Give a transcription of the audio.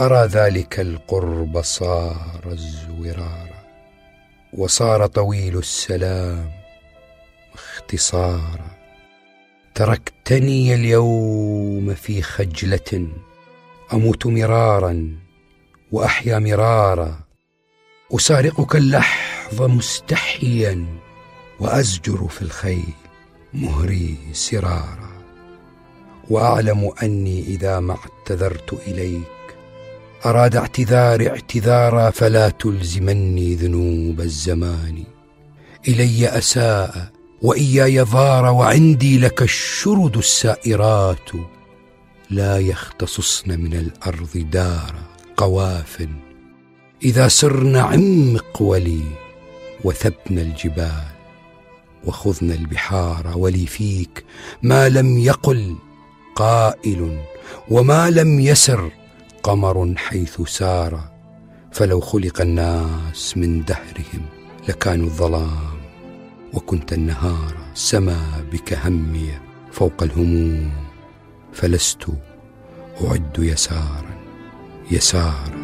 أرى ذلك القرب صار الزورارا وصار طويل السلام اختصارا. تركتني اليوم في خجلة أموت مرارا وأحيا مرارا. أسارقك اللحظ مستحيا وأزجر في الخيل مهري سرارا. وأعلم أني إذا ما اعتذرت إليك أراد اعتذار اعتذارا فلا تلزمني ذنوب الزمان. إلي أساء وإياي ضار وعندي لك الشرد السائرات. لا يختصصن من الأرض دار قواف. إذا سرن عمق ولي وثبن الجبال وخذن البحار ولي فيك ما لم يقل قائل وما لم يسر قمر حيث سار فلو خلق الناس من دهرهم لكانوا الظلام. وكنت النهار سما بك همي فوق الهموم فلست أعد يسارا يسارا.